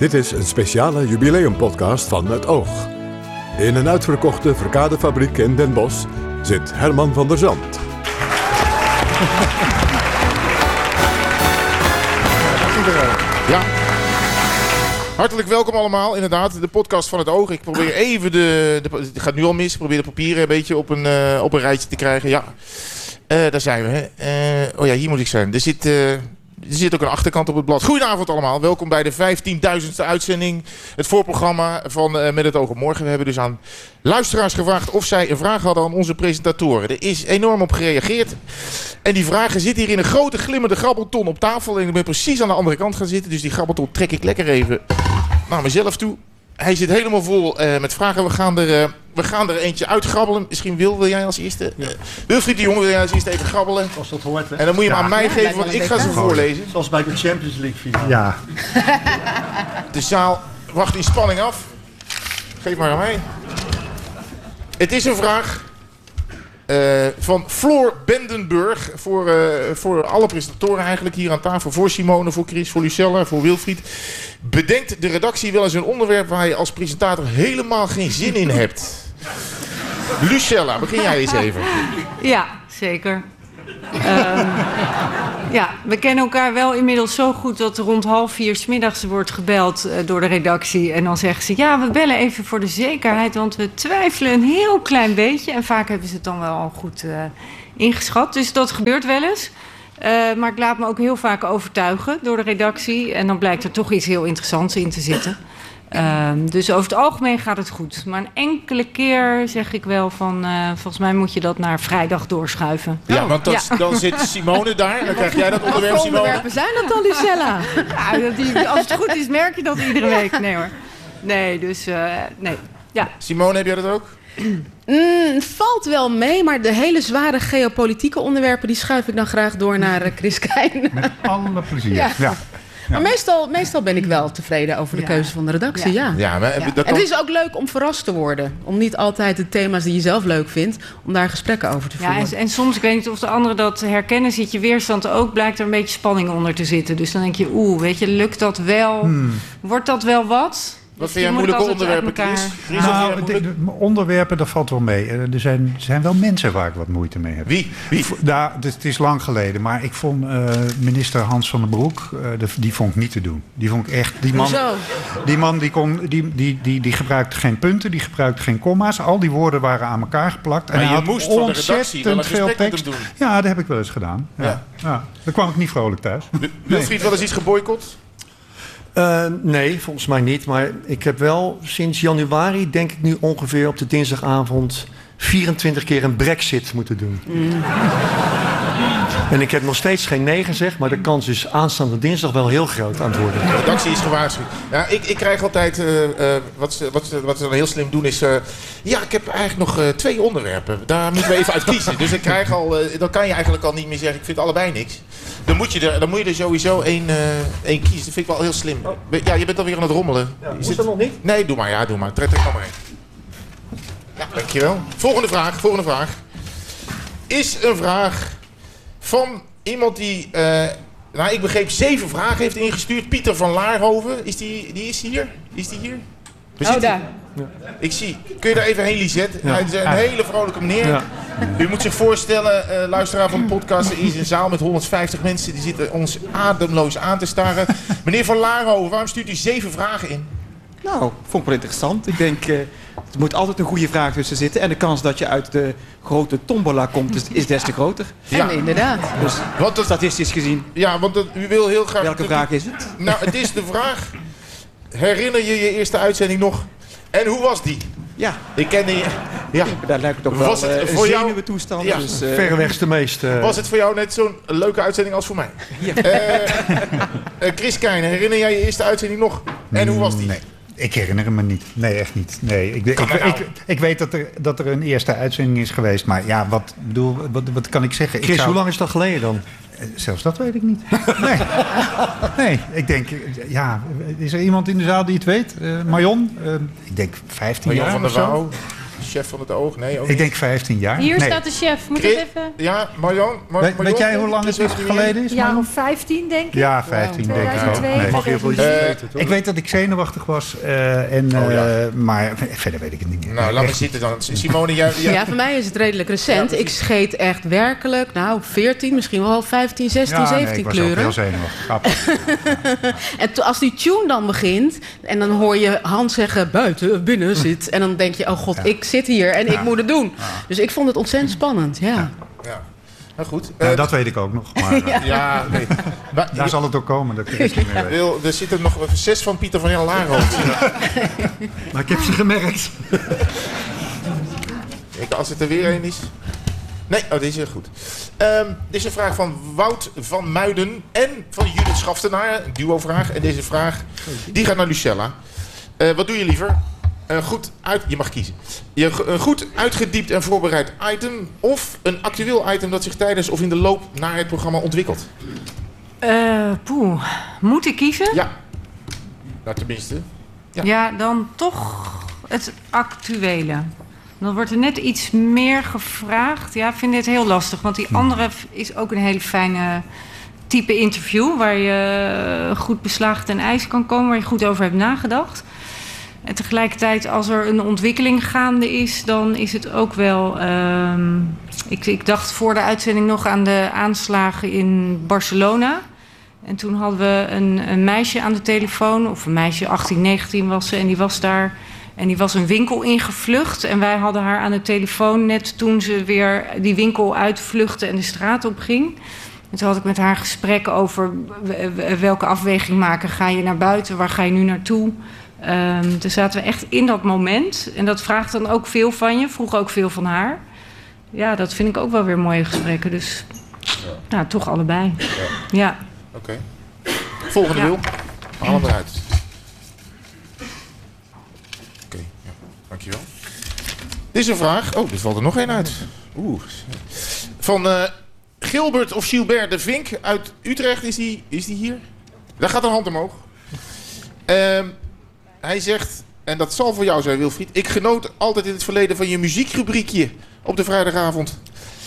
Dit is een speciale jubileumpodcast van Het Oog. In een uitverkochte verkadefabriek in Den Bosch zit Herman van der Zand. Ja. Hartelijk welkom allemaal, inderdaad. De podcast van het oog. Ik probeer even de... de het gaat nu al mis. Ik probeer de papieren een beetje op een, eh, op een rijtje te krijgen. Ja, Eh, daar zijn we. Eh, oh ja, hier moet ik zijn. Er zit, er zit ook een achterkant op het blad. Goedenavond allemaal. Welkom bij de 15.000ste uitzending. Het voorprogramma van eh, Met het oog op morgen. We hebben dus aan luisteraars gevraagd of zij een vraag hadden aan onze presentatoren. Er is enorm op gereageerd. En die vragen zitten hier in een grote glimmende grabbelton op tafel. En ik ben precies aan de andere kant gaan zitten. Dus die grabbelton trek ik lekker even naar mezelf toe. Hij zit helemaal vol eh, met vragen. We gaan, er, eh, we gaan er eentje uitgrabbelen. Misschien Wil, wil jij als eerste? Eh, Wilfried de Jong, wil jij als eerste even grabbelen? Als dat hoort, hè? En dan moet je hem aan mij geven, want ik ga ze voorlezen. Zoals bij de Champions League finale. Ja, De zaal wacht in spanning af. Geef maar aan mij. Het is een vraag eh, van Floor Bendenburg. Voor, eh, voor alle presentatoren eigenlijk hier aan tafel. Voor Simone, voor Chris, voor Lucella, voor Wilfried. Bedenkt de redactie wel eens een onderwerp waar je als presentator helemaal geen zin in hebt? Lucella, begin jij eens even. Ja, zeker. Ehm, ja, we kennen elkaar wel inmiddels zo goed dat er rond half vier 's wordt gebeld eh, door de redactie. En dan zeggen ze, ja, we bellen even voor de zekerheid, want we twijfelen een heel klein beetje. En vaak hebben ze het dan wel al goed eh, ingeschat. Dus dat gebeurt wel eens. Eh, maar ik laat me ook heel vaak overtuigen door de redactie. En dan blijkt er toch iets heel interessants in te zitten. Ehm, dus over het algemeen gaat het goed. Maar een enkele keer zeg ik wel van... eh, volgens mij moet je dat naar vrijdag doorschuiven. Ja, want dat, dan zit Simone daar. Dan krijg jij dat onderwerp, Simone. onderwerpen zijn dat dan, Lucella? Ja, dat die- als het goed is merk je dat iedere week. Nee hoor. Nee, dus eh, nee. Ja, Simone, heb jij dat ook? Mm, valt wel mee, maar de hele zware geopolitieke onderwerpen... die schuif ik dan graag door naar eh, Chris Keijn. met alle plezier. Ja. Ja. Maar meestal, meestal ben ik wel tevreden over de Ja. keuze van de redactie, ja. Ja, maar Ja. dat En het is ook leuk om verrast te worden. Om niet altijd de thema's die je zelf leuk vindt... om daar gesprekken over te ja voeren. en, en soms, ik weet niet of de anderen dat herkennen... ziet je weerstand ook, blijkt er een beetje spanning onder te zitten. Dus dan denk je, oeh, weet je, lukt dat wel? Wordt dat wel wat? Wat Dus vind jij moeilijke onderwerpen, Chris? Nou, moeilijk? de, de onderwerpen, dat valt wel mee. Eh, Er zijn, er zijn wel mensen waar ik wat moeite mee heb. Wie? Wie? Ja, het, het is lang geleden, maar ik vond eh, minister Hans van den Broek, eh, de- die vond ik niet te doen. Die vond ik echt, die man, Hoezo? die man die, kon, die, die, die, die gebruikte geen punten, die gebruikte geen komma's. Al die woorden waren aan elkaar geplakt. En Maar je had moest van de redactie wel een ontzettend veel tekst. doen. Ja, dat heb ik wel eens gedaan. Ja. Ja. Ja. Daar kwam ik niet vrolijk thuis. Wilfried, wel eens iets geboycott? Eh, nee, volgens mij niet. Maar ik heb wel sinds januari, denk ik nu ongeveer op de dinsdagavond... 24 keer een brexit moeten doen. En ik heb nog steeds geen nee gezegd, maar de kans is aanstaande dinsdag wel heel groot aan het worden. De redactie is gewaarschuwd. Ja, ik, ik krijg altijd... eh, eh, wat, ze, wat, ze, wat ze dan heel slim doen is... ja, ik heb eigenlijk nog twee onderwerpen. Daar moeten we even uit kiezen. Dus ik krijg al, dan kan je eigenlijk al niet meer zeggen... ik vind allebei niks. Dan moet je er, dan moet je er sowieso één, eh, één kiezen. Dat vind ik wel heel slim. Ja, je bent alweer aan het rommelen. Je Is zit- dat nog niet? Nee, doe maar. Ja, doe maar. Trek, trek maar maar één. Ja, dankjewel. Volgende vraag. Volgende vraag. Is een vraag van iemand die... eh, nou, ik begreep zeven vragen heeft ingestuurd. Pieter van Laarhoven. Is die, die is hier? Is die hier? Oh, daar. Ik zie. Kun je daar even heen, Lisette? Hij is een hele vrolijke meneer. Ja. U moet zich voorstellen, eh, luisteraar van de podcast, er is een zaal met 150 mensen. Die zitten ons ademloos aan te staren. Meneer van Laarhoven, waarom stuurt u zeven vragen in? Nou, vond ik wel interessant. Ik denk, eh, er moet altijd een goede vraag tussen zitten. En de kans dat je uit de grote tombola komt, is, is des te groter. Ja. En inderdaad. Dus Want dat, statistisch gezien, ja, want dat, u wil heel graag... welke vraag is het? Nou, het is de vraag. Herinner je je eerste uitzending nog? En hoe was die? Ja, Ik kende je... Ja. daar lijkt het ook Was wel het eh, voor een jou- zenuwentoestand. Ja. Dus, eh, Verreweg de meest... eh, Was het voor jou net zo'n leuke uitzending als voor mij? Ja. Eh, Chris Keijne, herinner jij je eerste uitzending nog? En hoe was die? Nee. Ik herinner me niet. Nee, echt niet. Nee, ik, dat ik, nou? ik weet dat er, dat er een eerste uitzending is geweest. Maar ja, wat, bedoel, wat, wat kan ik zeggen? Ik Chris, zou- hoe lang is dat geleden dan? Zelfs dat weet ik niet. Nee, nee ik denk... Ja, is er iemand in de zaal die het weet? Eh Marion? Ik denk 15 Marjan jaar van of der zo. Wouw. Chef van het oog? Nee, ook Ik niet. denk 15 jaar. Hier Nee. staat de chef. Moet Chris- ik even... Ja, Marjan? Mar Weet, jij hoe lang het Western geleden is? Of 15, denk ik. Ja, 15 denk ik ook. 2002. Nee. Mag je heel veel Eh, weten, toch? Ik weet dat ik zenuwachtig was, eh, en, Oh, ja. eh, maar verder weet ik het niet meer. Nou, laat Echt. zitten dan. Simone, jij... jij- Ja, voor mij is het redelijk recent. Ja, ik scheet echt werkelijk, nou, 14, misschien wel 15, 16, Ja, nee, 17 ik was kleuren. ook heel zenuwachtig. En als die tune dan begint en dan hoor je Hans zeggen buiten, binnen zit. En dan denk je, oh god, ik zit hier en ik moet het doen. Dus ik vond het ontzettend spannend, ja. Ja. Nou goed. Eh, dat weet ik ook nog. Maar eh, Ja, nee. Maar, daar zal het ook komen. Dat ik het niet meer. Wil, er zitten nog zes van Pieter van Jan Laro. Maar ik heb ze gemerkt. Ik, als het er weer een is. Nee, oh, deze is goed. Ehm, dit is een vraag van Wout van Muiden en van Judith Schaftenaar. Een duo-vraag. En deze vraag die gaat naar Lucella. Eh, wat doe je liever? Een goed uit, je mag kiezen. Je, een goed uitgediept en voorbereid item of een actueel item dat zich tijdens of in de loop naar het programma ontwikkelt? Eh, poeh, moet ik kiezen? Ja. Nou, tenminste. Ja. Ja. dan toch het actuele. Dan wordt er net iets meer gevraagd. Ja, ik vind dit heel lastig. Want die andere is ook een hele fijne type interview... waar je goed beslagen ten ijs kan komen... waar je goed over hebt nagedacht. En tegelijkertijd, als er een ontwikkeling gaande is... dan is het ook wel... ehm, ik, ik dacht voor de uitzending nog aan de aanslagen in Barcelona... En toen hadden we een, een meisje aan de telefoon, of een meisje, 18, 19 was ze, en die was daar. En die was een winkel ingevlucht. En wij hadden haar aan de telefoon net toen ze weer die winkel uitvluchtte en de straat op ging. En toen had ik met haar gesprekken over welke afweging maken. Ga je naar buiten? Waar ga je nu naartoe? Ehm toen zaten we echt in dat moment. En dat vraagt dan ook veel van je. Vroeg ook veel van haar. Ja, dat vind ik ook wel weer mooie gesprekken. Dus nou, toch allebei. Ja. Oké. Volgende Ja. wil. Haal hem eruit. Oké, ja. dankjewel. Dit is een vraag. Oh, er valt er nog één uit. Oeh. Van eh, Gilbert of Gilbert de Vink uit Utrecht. Is die, is die hier? Daar gaat een hand omhoog. Ehm, hij zegt, en dat zal voor jou zijn Wilfried. Ik genoot altijd in het verleden van je muziekrubriekje op de vrijdagavond.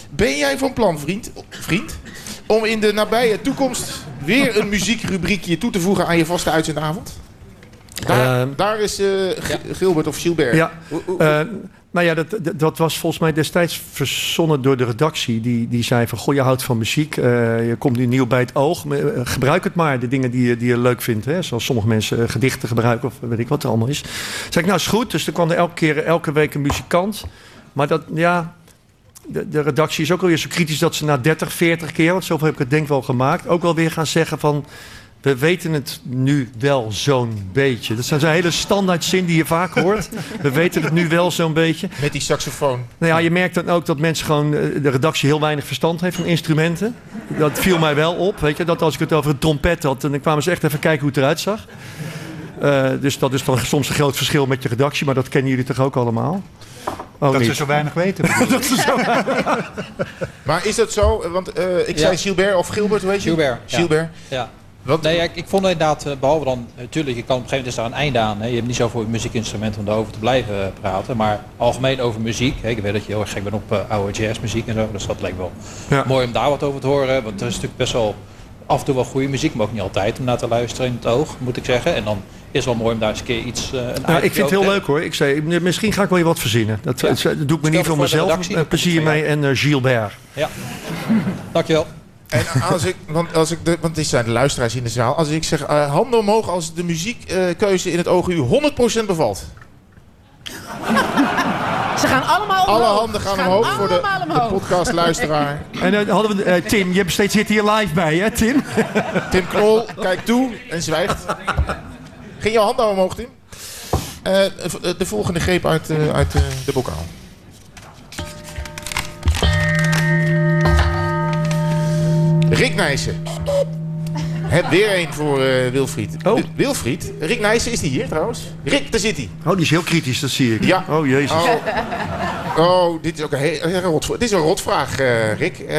Ben jij van plan, vriend, vriend om in de nabije toekomst weer een muziekrubriekje toe te voegen aan je vaste uitzendavond? Daar, Ehm, daar is eh, Gilbert of Gilbert. Ja. Eh, nou ja, dat, dat, was volgens mij destijds verzonnen door de redactie. Die, die zei van, goh, je houdt van muziek. eh, je komt nu nieuw bij het oog. eh, gebruik het maar, de dingen die je, die je leuk vindt. Hè? Zoals sommige mensen eh, gedichten gebruiken of weet ik wat er allemaal is. Zeg ik, nou is goed. Dus er kwam er elke, keer, elke week een muzikant. Maar dat, ja... De, de redactie is ook alweer zo kritisch dat ze na 30, 40 keer... want zoveel heb ik het denk wel gemaakt... ook wel weer gaan zeggen van... We weten het nu wel zo'n beetje. Dat is een hele standaard zin die je vaak hoort. We weten het nu wel zo'n beetje. Met die saxofoon. Nou ja, je merkt dan ook dat mensen gewoon... eh, de redactie heel weinig verstand heeft van instrumenten. Dat viel mij wel op. Weet je, dat als ik het over een trompet had... dan kwamen ze echt even kijken hoe het eruit zag. Eh, dus dat is dan soms een groot verschil met je redactie. Maar dat kennen jullie toch ook allemaal? Oh, Dat niet. ze zo weinig weten. Maar is dat zo? Want eh, ik zei Gilbert of Gilbert, hoe weet je? Gilbert, ja. Gilbert. Ja. Wat, Nee, ja, ik, ik vond inderdaad, eh, behalve dan, natuurlijk, je kan op een gegeven moment is daar een einde aan. Hè. Je hebt niet zoveel muziekinstrumenten om daarover te blijven eh, praten. Maar algemeen over muziek. Hè. Ik weet dat je heel erg gek bent op eh, oude jazzmuziek en zo. Dus dat lijkt wel Ja. mooi om daar wat over te horen. Want er is natuurlijk best wel af en toe wel goede muziek, maar ook niet altijd om naar te luisteren in het oog, moet ik zeggen. En dan is het wel mooi om daar eens een keer iets... eh, een Nou, ik vind het heel leuk hoor. Ik zei, misschien ga ik wel je wat verzinnen. Dat, Ja. dat, doe ik me niet voor mezelf. redactie, plezier mee en Gilbert. Ja. Dankjewel. En als ik, want als ik de, want dit zijn de luisteraars in de zaal. Als ik zeg eh, handen omhoog als de muziekkeuze in het oog u 100% bevalt. Ze gaan allemaal omhoog. Alle handen gaan omhoog voor de, podcastluisteraar. En eh, hadden we, eh, Tim, je hebt steeds zit hier live bij, hè, Tim? Tim Knol kijkt toe en zwijgt. Ging jouw hand nou omhoog, Tim? Eh, de volgende greep uit, eh, uit de bokaal. Rick Nijssen. Heb weer een voor eh, Wilfried. Oh. Wi- Wilfried? Rick Nijssen, is die hier trouwens? Rick, daar zit hij. Oh, die is heel kritisch, dat zie ik. Ja. Oh, jezus. Oh, oh dit is ook een, heel, een rot, dit is een rotvraag, eh Rick. Eh,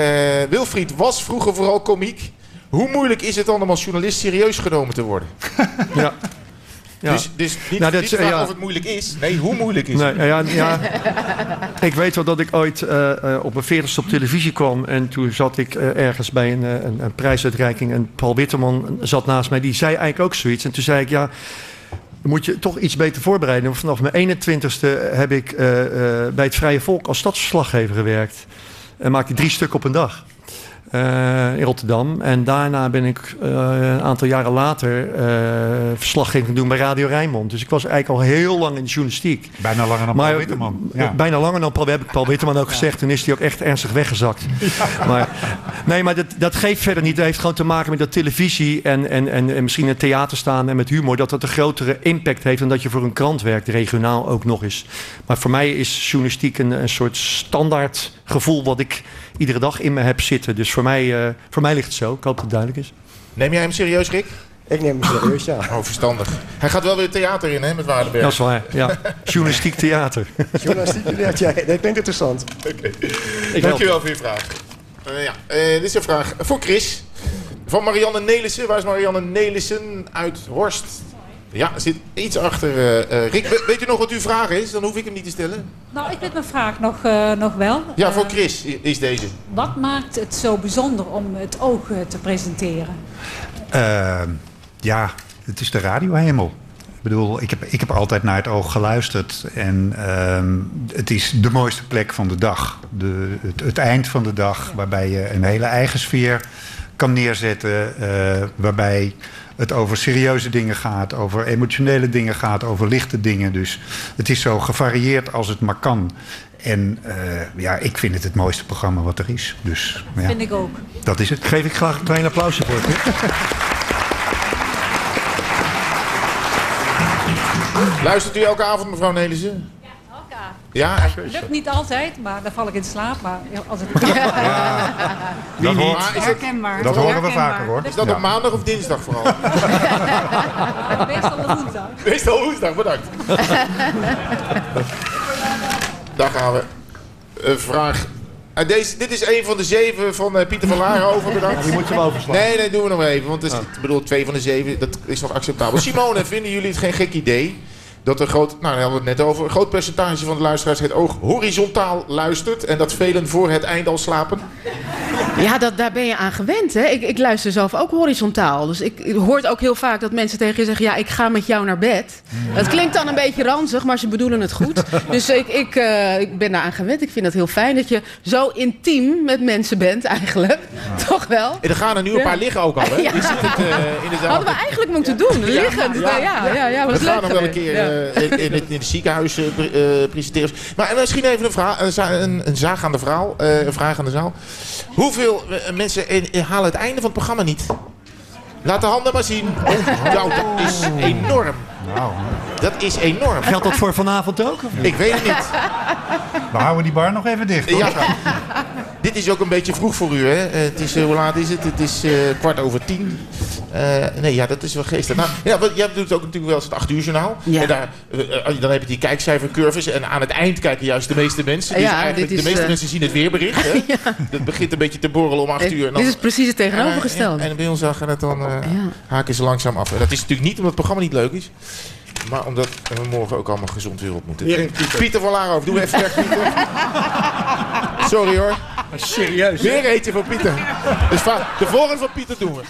Wilfried was vroeger vooral komiek. Hoe moeilijk is het dan om als journalist serieus genomen te worden? Ja. Ja. Dus, dus niet, Nou, is- vragen ja. of het moeilijk is. Nee, hoe moeilijk is Nee, het? ja, ja, ik weet wel dat ik ooit eh, eh, op mijn veertigste op televisie kwam. En toen zat ik eh, ergens bij een, eh, een, een prijsuitreiking. En Paul Witteman zat naast mij. Die zei eigenlijk ook zoiets. En toen zei ik, ja, dan moet je toch iets beter voorbereiden. Vanaf mijn 21ste heb ik eh, eh, bij het Vrije Volk als stadsverslaggever gewerkt. En maakte drie stukken op een dag. Eh, in Rotterdam. En daarna ben ik eh, een aantal jaren later eh verslaggeving doen bij Radio Rijnmond. Dus ik was eigenlijk al heel lang in de journalistiek. Bijna langer dan Maar, Paul Witteman. Ja. Bijna langer dan Paul, heb ik Paul Witteman ook gezegd. Toen is hij ook echt ernstig weggezakt. Maar, nee, maar dat, dat geeft verder niet. Dat heeft gewoon te maken met dat televisie en, en, en, en misschien het theater staan en met humor. Dat dat een grotere impact heeft dan dat je voor een krant werkt, regionaal ook nog eens. Maar voor mij is journalistiek een, een soort standaard gevoel wat ik iedere dag in me heb zitten. Dus voor mij, eh, voor mij ligt het zo. Ik hoop dat het duidelijk is. Neem jij hem serieus, Rick? Ik neem hem serieus, ja. Oh, verstandig. Hij gaat wel weer theater in, hè, met Waardenberg. Dat is waar, ja. Journalistiek theater. Journalistiek, ja, ja, dat klinkt interessant. Dankjewel voor je vraag. Eh, ja, eh, dit is een vraag voor Chris. Van Marianne Nelissen. Waar is Marianne Nelissen uit Horst? Ja, zit iets achter eh, eh, Rick. We- weet u nog wat uw vraag is? Dan hoef ik hem niet te stellen. Nou, ik weet mijn vraag nog, eh, nog wel. Ja, voor Chris is deze. wat maakt het zo bijzonder om het oog te presenteren? Eh, ja, het is de radiohemel. Ik bedoel, ik heb, ik heb altijd naar het oog geluisterd. En ehm, het is de mooiste plek van de dag. De, het, het eind van de dag, waarbij je een hele eigen sfeer kan neerzetten. eh, waarbij het over serieuze dingen gaat, over emotionele dingen gaat, over lichte dingen. Dus het is zo gevarieerd als het maar kan. En eh, ja, ik vind het het mooiste programma wat er is. Dus ja, Vind ik ook. dat is het. Geef ik graag een klein applausje voor. Luistert u elke avond, mevrouw Nelissen? Ja, Lukt niet altijd, maar dan val ik in slaap. Maar als het is dat, Herkenbaar. Dat horen we Herkenbaar. vaker hoor. is dat Ja. op maandag of dinsdag vooral? meestal op woensdag. Meestal woensdag, bedankt. Daar gaan we. Een vraag. Eh, deze, dit is een van de zeven van eh, Pieter van Laren over, bedankt. Die moet je wel overslaan. Nee, nee, doen we nog even. Want het is, ik bedoel, twee van de zeven, dat is nog acceptabel. Simone, vinden jullie het geen gek idee dat een groot, nou, daar hadden we het net over, een groot percentage van de luisteraars het oog horizontaal luistert en dat velen voor het eind al slapen? Ja, dat, daar ben je aan gewend. Hè? Ik, ik luister zelf ook horizontaal. Dus ik, ik hoort ook heel vaak dat mensen tegen je zeggen... ja, ik ga met jou naar bed. Dat klinkt dan een beetje ranzig, maar ze bedoelen het goed. Dus ik, ik, eh, ik ben daar aan gewend. Ik vind het heel fijn dat je zo intiem met mensen bent eigenlijk. Toch wel? En er gaan er nu een paar liggen ook al, hè? Ja. Eh, in de zaal. Hadden we eigenlijk moeten doen. Liggend. Ja, ja, ja, ja, was We leuk gaan nog wel een keer eh, in, in, het, in het ziekenhuis eh, eh, presenteren. Maar en misschien even een, vraag, een, een, een zaag aan de eh, een vraag aan de zaal. Hoeveel eh, mensen eh, eh, halen het einde van het programma niet? Laat de handen maar zien. Oh, nou, dat is enorm. Nou, Dat is enorm. Geldt dat voor vanavond ook? of niet? Ik weet het niet. we houden die bar nog even dicht. Hoor. Ja. Dit is ook een beetje vroeg voor u, hè? Eh, het is, eh, hoe laat is het? Het is eh, kwart over tien. Eh, nee, ja, dat is wel geestig. Nou, ja, wat, jij doet ook natuurlijk wel eens het 8 uur journaal. Ja. En daar, dan heb je die kijkcijfercurves. En aan het eind kijken juist de meeste mensen. Dus Ja, eigenlijk, is, de meeste mensen zien het weerbericht. Hè? Het begint een beetje te borrelen om 8 uur. En dan- Dit is precies het en, tegenovergestelde. en bij ons gaan het dan, eh, Ja. haken ze langzaam af. En dat is natuurlijk niet omdat het programma niet leuk is. Maar omdat we morgen ook allemaal gezond weer op moeten. Pieter. van Laarhoofd, doe even weg, Pieter. Sorry hoor. Serieus? Weer eentje voor Pieter. Dus va- de volgende van Pieter doen we.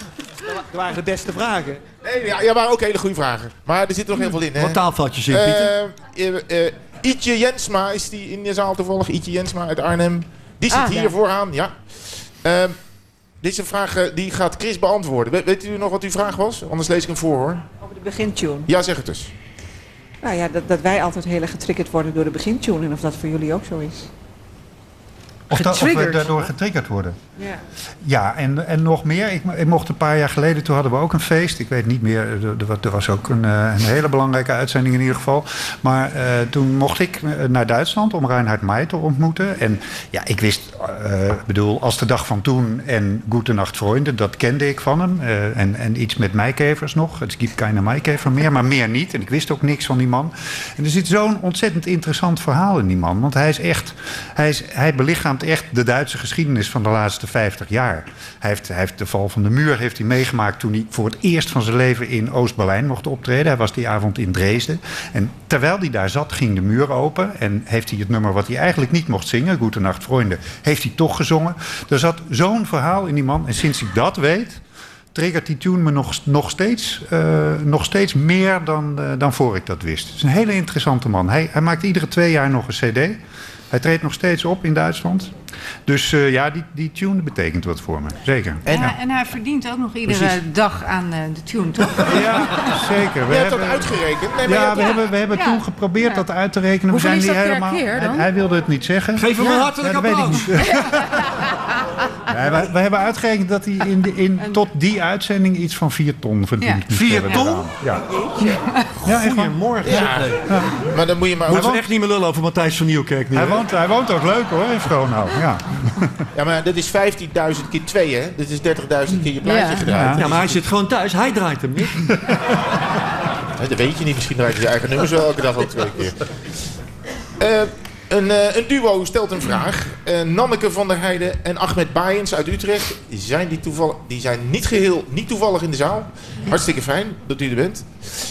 Dat waren de beste vragen. Nee, ja, ja, waren ook hele goede vragen. Maar er zit er nog heel veel in. Hè? Wat taalfoutjes in, Pieter? Eh, eh, eh, Ietje Jensma, is die in de zaal toevallig? Ietje Jensma uit Arnhem. Die zit Ah, hier ja. vooraan, ja. Ehm, deze vraag eh, die gaat Chris beantwoorden. We- weet u nog wat uw vraag was? Anders lees ik hem voor hoor. Over de begintune. Ja, zeg het dus. Nou ja, dat, dat wij altijd heel erg getriggerd worden door de begintune. En of dat voor jullie ook zo is. Of, dat, of we daardoor getriggerd worden. Ja. Ja, en, en nog meer. Ik, ik mocht een paar jaar geleden, toen hadden we ook een feest. Ik weet niet meer, er, er wa- was ook een, eh, een hele belangrijke uitzending in ieder geval. Maar eh, toen mocht ik eh, naar Duitsland om Reinhard May te ontmoeten. En ja, ik wist, ik bedoel, als de dag van toen en Goedenacht Vrienden, dat kende ik van hem. En, en iets met Maikevers nog. Het gibt keine Maikever meer, maar meer niet. En ik wist ook niks van die man. En er zit zo'n ontzettend interessant verhaal in die man. Want hij is echt, hij, is, hij belichaamt echt de Duitse geschiedenis van de laatste 50 jaar. Hij heeft, hij heeft de val van de muur heeft hij meegemaakt toen hij voor het eerst van zijn leven in Oost-Berlijn mocht optreden. Hij was die avond in Dresden. En terwijl hij daar zat, ging de muur open. En heeft hij het nummer wat hij eigenlijk niet mocht zingen, Goede Nacht Vrienden, heeft hij toch gezongen. Er zat zo'n verhaal in die man. En sinds ik dat weet, triggert die tune me nog, nog, steeds, eh, nog steeds meer dan, eh, dan voor ik dat wist. Het is een hele interessante man. Hij, hij maakt iedere twee jaar nog een cd. Hij treedt nog steeds op in Duitsland. Dus eh, ja, die, die tune betekent wat voor me. Zeker. En, ja. en hij verdient ook nog iedere Precies. dag aan eh, de tune, toch? Ja, zeker. Je hebt dat uitgerekend. Nee, ja, we hebben, we hebben Ja. toen geprobeerd dat uit te rekenen. Hoeveel we is dat niet per helemaal. keer dan? Hij, hij wilde het niet zeggen. Geef hem een hartelijk applaus. Ja, wij, wij hebben uitgerekend dat hij in, de, in, tot die uitzending iets van 4 ton verdient. Ja. moest Vier hebben ton? Ja. ja. Goedemorgen. Ja. Maar dan moet je maar... Moeten we echt niet meer lullen over Matthijs van Nieuwkerk nu. Hij woont, hij woont ook leuk hoor in Schroonau. Ja. Ja, maar dat is 15.000 keer 2, hè? Dit is 30.000 keer je plaatje Ja. gedraaid. Ja, maar hij zit gewoon thuis. Hij draait hem niet. Hè, Dat weet je niet. Misschien draait je je eigen nummers wel elke dag al twee keer. Eh, een, eh, een duo stelt een vraag. Eh, Nanneke van der Heijden en Ahmed Baaiens uit Utrecht. Zijn die, toevallig, die zijn niet geheel, niet toevallig in de zaal. Hartstikke fijn dat u er bent.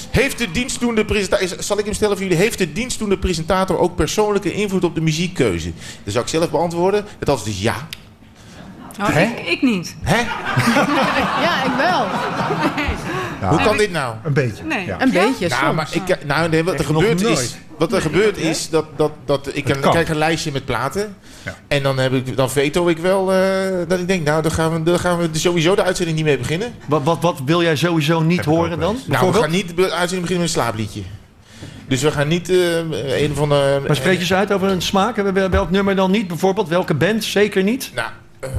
Heeft de dienstdoende presentator, zal ik hem stellen voor jullie? Heeft de dienstdoende presentator ook persoonlijke invloed op de muziekkeuze? Dat zou ik zelf beantwoorden. Het antwoord is ja. Oh, ik, ik niet. Hè? Ja, ik wel. Hoe kan dit nou? Een beetje. Nee. Ja. Een beetje, Nou, soms. maar ik, nou, nee, wat er Echt is, nooit. Wat er gebeurt is dat, dat, dat ik een, krijg een lijstje met platen. Ja. En dan, heb ik, dan veto ik wel eh, dat ik denk, nou, dan gaan we, dan gaan we sowieso de uitzending niet mee beginnen. Wat, wat, wat wil jij sowieso niet Heb horen dan? Nou, we gaan niet de uitzending beginnen met een slaapliedje. Dus we gaan niet eh, een van de... Maar spreek je eens uit over een smaak? Wel- Welk nummer dan niet? Bijvoorbeeld welke band? Zeker niet. Nou, eh,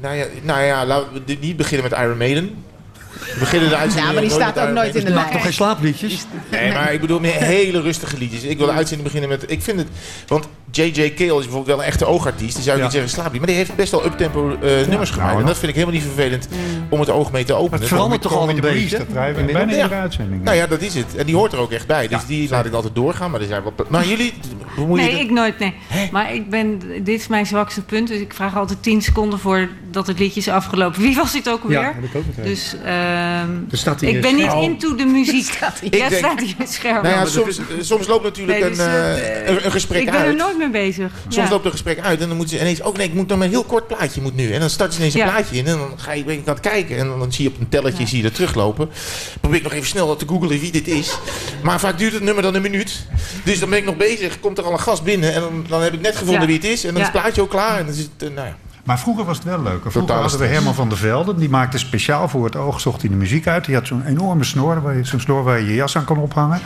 nou, ja, nou ja, laten we niet beginnen met Iron Maiden. We beginnen de uitzending Ja, maar die staat ook nooit in de Maak toch geen slaapliedjes? Nee, maar ik bedoel meer hele rustige liedjes. Ik wil de uitzending beginnen met... Ik vind het... Want J.J. Cale is bijvoorbeeld wel een echte oogartiest. Die zou ik Ja. niet zeggen slaaplied. Maar die heeft best wel uptempo eh nummers gemaakt. nou, en dat vind ik helemaal niet vervelend om het oog mee te openen. Het verandert toch al een Met de beetje? Dat we bijna iedere uitzending. Nou ja, dat is het. En die hoort er ook echt bij. Dus die laat ik altijd doorgaan. Maar, er zijn wel... maar jullie... Bemoeien Nee, ik nooit, nee. Maar ik ben, dit is mijn zwakste punt. Dus ik vraag altijd 10 seconden voordat het liedje is afgelopen. Wie was dit ook alweer? Ja, heb ik ook meteen. Dus ehm, ik ben niet into de muziek. Staat hier. Ik ja, denk- staat hier het scherm. Nou ja, soms, soms loopt natuurlijk een, dus, eh, eh, een, een gesprek ik ben uit. er nooit mee bezig. Soms loopt een gesprek uit en dan moeten ze ineens... Oh nee, ik moet dan een heel kort plaatje moet nu. En dan start je ineens een plaatje in en dan ga je ben ik aan het kijken. En dan zie je op een telletje zie je er teruglopen. Probeer ik nog even snel te googlen wie dit is. Maar vaak duurt het nummer dan een minuut. Dus dan ben ik nog bezig. Komt er al een gast binnen en dan, dan heb ik net gevonden wie het is. En dan is het plaatje ook klaar. En dan is het, eh, nou ja. Maar vroeger was het wel leuk. Vroeger Totale hadden we stress. Herman van der Velde. Die maakte speciaal voor het oog, zocht hij de muziek uit. Die had zo'n enorme snor, waar je, zo'n snor waar je je jas aan kan ophangen.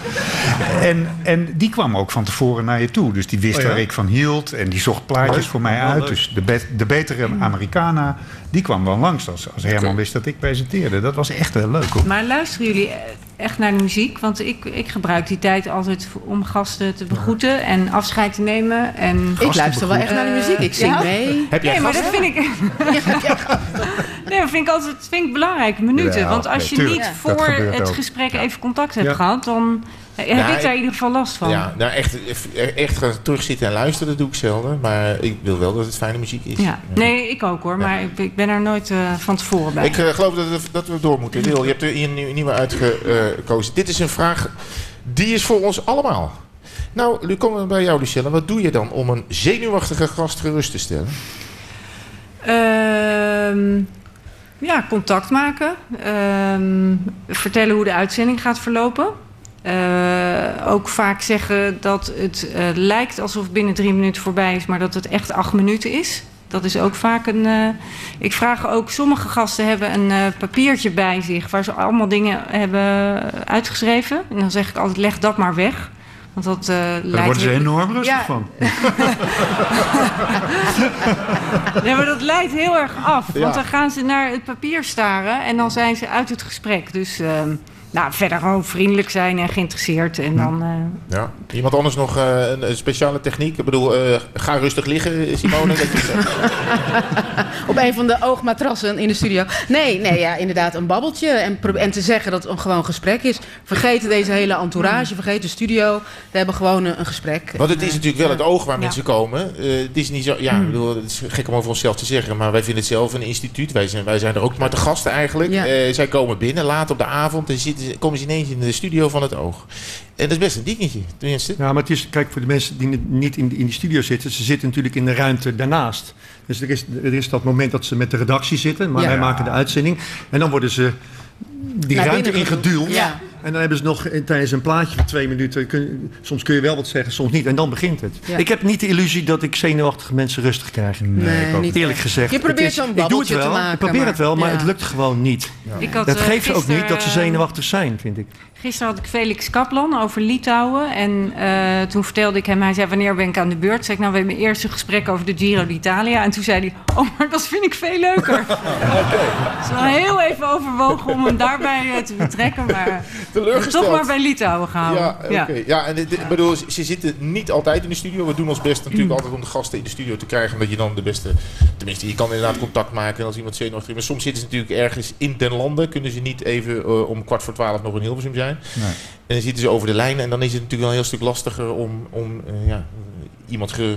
En, en die kwam ook van tevoren naar je toe. Dus die wist Oh ja? waar ik van hield. En die zocht plaatjes Leuk. voor mij uit. leuk. Dus de, be- de betere Americana, die kwam wel langs als, als Herman wist dat ik presenteerde. Dat was echt wel leuk hoor. Maar luisteren jullie echt naar de muziek? Want ik, ik gebruik die tijd altijd om gasten te begroeten en afscheid te nemen. En Ik luister wel echt naar de muziek. Ik zing Ja? mee. Heb jij Nee, maar dat vind ik. nee, dat vind ik altijd vind ik belangrijke minuten. Ja, Want als je nee, niet voor het ook. gesprek even contact hebt Ja. gehad, dan heb ik ik- daar in ieder geval last van. Ja, nou echt, echt gaan terugzitten en luisteren, dat doe ik zelden. Maar ik wil wel dat het fijne muziek is. Ja. Nee, ik ook hoor. Maar ik, ik ben er nooit eh, van tevoren bij. Ik eh, geloof dat, we- dat we door moeten. Wil, je hebt er een nieuw- nieuwe uitgekozen. Dit is een vraag, die is voor ons allemaal. Nou, nu komen we bij jou, Lucelle. Wat doe je dan om een zenuwachtige gast gerust te stellen? Ehm, ja, contact maken. Ehm, vertellen hoe de uitzending gaat verlopen. Eh, ook vaak zeggen dat het eh, lijkt alsof binnen drie minuten voorbij is, maar dat het echt acht minuten is. Dat is ook vaak een. eh, ik vraag ook, sommige gasten hebben een papiertje bij zich waar ze allemaal dingen hebben uitgeschreven. En dan zeg ik altijd: leg dat maar weg. Want dat eh Daar leidt worden ze enorm rustig Ja. van. Nee, maar dat leidt heel erg af. Want dan gaan ze naar het papier staren en dan zijn ze uit het gesprek. Dus ehm, nou, verder gewoon vriendelijk zijn en geïnteresseerd. En dan, eh, Ja. Iemand anders nog eh, een, een speciale techniek? Ik bedoel, eh, ga rustig liggen, Simone. dat je. Op een van de oogmatrassen in de studio. Nee, nee, ja, inderdaad, een babbeltje. En, en te zeggen dat het een gewoon gesprek is. Vergeet deze hele entourage, vergeet de studio. We hebben gewoon een, een gesprek. Want het is natuurlijk wel het oog waar Ja. mensen komen. Eh, het is niet zo, ja, ik bedoel, het is gek om over onszelf te zeggen, maar wij vinden het zelf een instituut. Wij zijn, wij zijn er ook maar te gasten eigenlijk. Ja. Eh, zij komen binnen laat op de avond en zitten, ze- komen ze ineens in de studio van het oog. En dat is best een dingetje, tenminste. Ja, maar het is, kijk, voor de mensen die niet in in de studio zitten, ze zitten natuurlijk in de ruimte daarnaast. Dus er is, er is dat moment dat ze met de redactie zitten, maar Ja. wij maken de uitzending. En dan worden ze die Naar ruimte ingeduwd. geduwd, ja. En dan hebben ze nog tijdens een plaatje van twee minuten, kun, soms kun je wel wat zeggen, soms niet. En dan begint het. Ja. Ik heb niet de illusie dat ik zenuwachtige mensen rustig krijg. Nee, ik ook niet eerlijk echt. gezegd. Je probeert zo'n Ik doe het babbeltje te wel, maken, ik probeer maar- het wel, maar ja. het lukt gewoon niet. Ik had, dat eh, geeft ook niet dat ze zenuwachtig zijn, vind ik. Gisteren had ik Felix Kaplan over Litouwen. En eh, toen vertelde ik hem, hij zei, wanneer ben ik aan de beurt? Zeg ik, nou, we hebben eerst een gesprek over de Giro d'Italia. En toen zei hij, oh, maar dat vind ik veel leuker. Het is wel heel even overwogen om hem daarbij eh, te betrekken. Maar Teleurgesteld. toch maar bij Litouwen gehouden. Ja, oké. ja. en dit- bedoel, ze- zitten niet altijd in de studio. We doen ons best natuurlijk altijd om de gasten in de studio te krijgen. Omdat je dan de beste... Tenminste, je kan inderdaad contact maken als iemand zenuwachtig is. Maar soms zitten ze natuurlijk ergens in den landen. Kunnen ze niet even eh, om kwart voor twaalf nog in Hilversum zijn. Nee. En dan zitten ze over de lijn. En dan is het natuurlijk wel een heel stuk lastiger om, om eh, ja, iemand ge-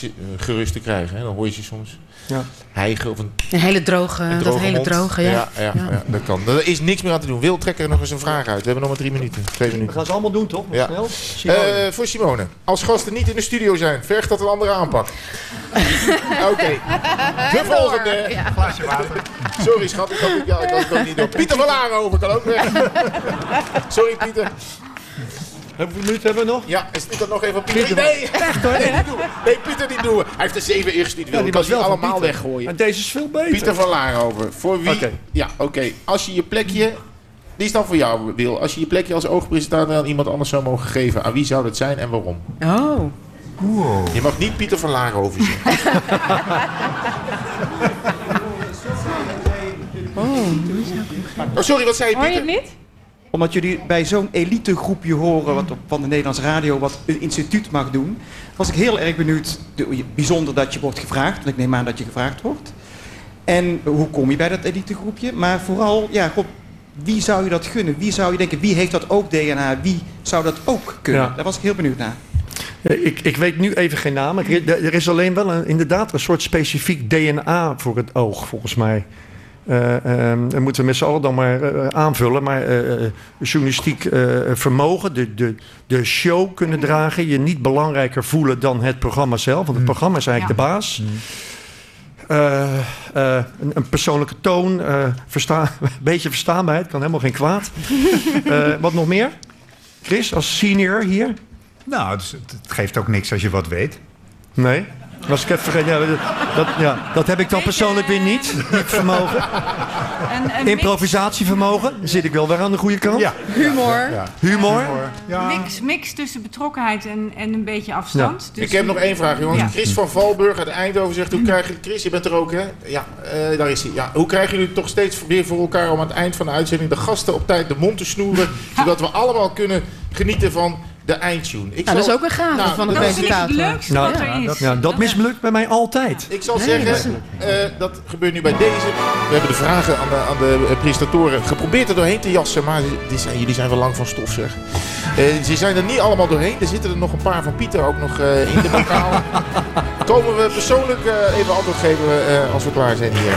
eh, gerust te krijgen. Hè. Dan hoor je ze soms Ja. hijgen of een Een hele droge, een dat hele mond. droge, ja. Ja, ja, Ja. ja, dat kan. Er is niks meer aan te doen. Wil, trek er nog eens een vraag uit. We hebben nog maar drie minuten. Twee We minuten. gaan ze allemaal doen, toch? Ja. Snel. Simone. Eh, voor Simone. Als gasten niet in de studio zijn, vergt dat een andere aanpak. Oké. De volgende. Ja. Glaasje water. Sorry schat, ik had het, ja, ik had het ook niet door. Pieter van Larenhoven kan ook weg. Sorry Pieter. Hoeveel minuten hebben we nog? Ja, is dit dan nog even op Pieter? Nee, echt hoor. Nee, niet doen. nee, Pieter niet doen. Hij heeft er zeven ingestuurd. Ja, wil. die Ik kan van allemaal Pieter. weggooien. En deze is veel beter. Pieter van Larenhoven. Voor wie? Oké. Ja, oké. Als je je plekje... Die is dan voor jou, Wil. Als je je plekje als oogpresentator aan iemand anders zou mogen geven, aan wie zou dat zijn en waarom? Oh. Je mag niet Pieter van Larenhoven zeggen. Oh, sorry, wat zei je, Hoor je Pieter? het niet? Omdat jullie bij zo'n elitegroepje horen wat op, van de Nederlandse radio wat een instituut mag doen, was ik heel erg benieuwd. de- Bijzonder dat je wordt gevraagd, want ik neem aan dat je gevraagd wordt. En hoe kom je bij dat elitegroepje? Maar vooral, ja, god, wie zou je dat gunnen? Wie zou je denken, wie heeft dat ook DNA? Wie zou dat ook kunnen? Ja. Daar was ik heel benieuwd naar. Eh, Ik, ik weet nu even geen naam. Er, is- er is alleen wel een, inderdaad een soort specifiek DNA voor het oog, volgens mij. Eh ehm, dat moeten we met z'n allen dan maar eh, aanvullen. Maar eh, journalistiek eh, vermogen, de, de, de show kunnen dragen, je niet belangrijker voelen dan het programma zelf. Want het programma is eigenlijk de baas. Eh, eh, een, een persoonlijke toon, eh, versta, een beetje verstaanbaarheid, kan helemaal geen kwaad. Eh, wat nog meer? Chris, als senior hier? Nou, het, het geeft ook niks als je wat weet. Nee. Was ik even vergeten. Ja, dat, ja, dat heb ik dan persoonlijk weer niet. Niet vermogen. En, en Improvisatievermogen. Dan zit ik wel weer aan de goede kant. Ja. Humor. Ja. Humor. Ja. mix, mix tussen betrokkenheid en, en een beetje afstand. Dus, Ik heb nog één vraag, jongens. Ja. Chris van Valburg uit Eindhoven zegt: Hoe krijg je. Chris, je bent er ook, hè? Ja, eh, daar is hij. Ja, hoe krijgen jullie het toch steeds weer voor elkaar om aan het eind van de uitzending de gasten op tijd de mond te snoeren, zodat we allemaal kunnen genieten van de eindtune? Ik Nou, dat is ook een gave Nou, van de dat is presentator. Nou, ja, is. Dat, ja, dat mislukt bij mij altijd. Ik zal Nee, zeggen, eh, dat gebeurt nu bij deze. We hebben de vragen aan de, aan de presentatoren geprobeerd er doorheen te jassen, maar die zijn, jullie zijn wel lang van stof, zeg. Eh, ze zijn er niet allemaal doorheen. Er zitten er nog een paar van Pieter ook nog eh, in de bokaal. Komen we persoonlijk eh, even antwoord geven eh, als we klaar zijn hier.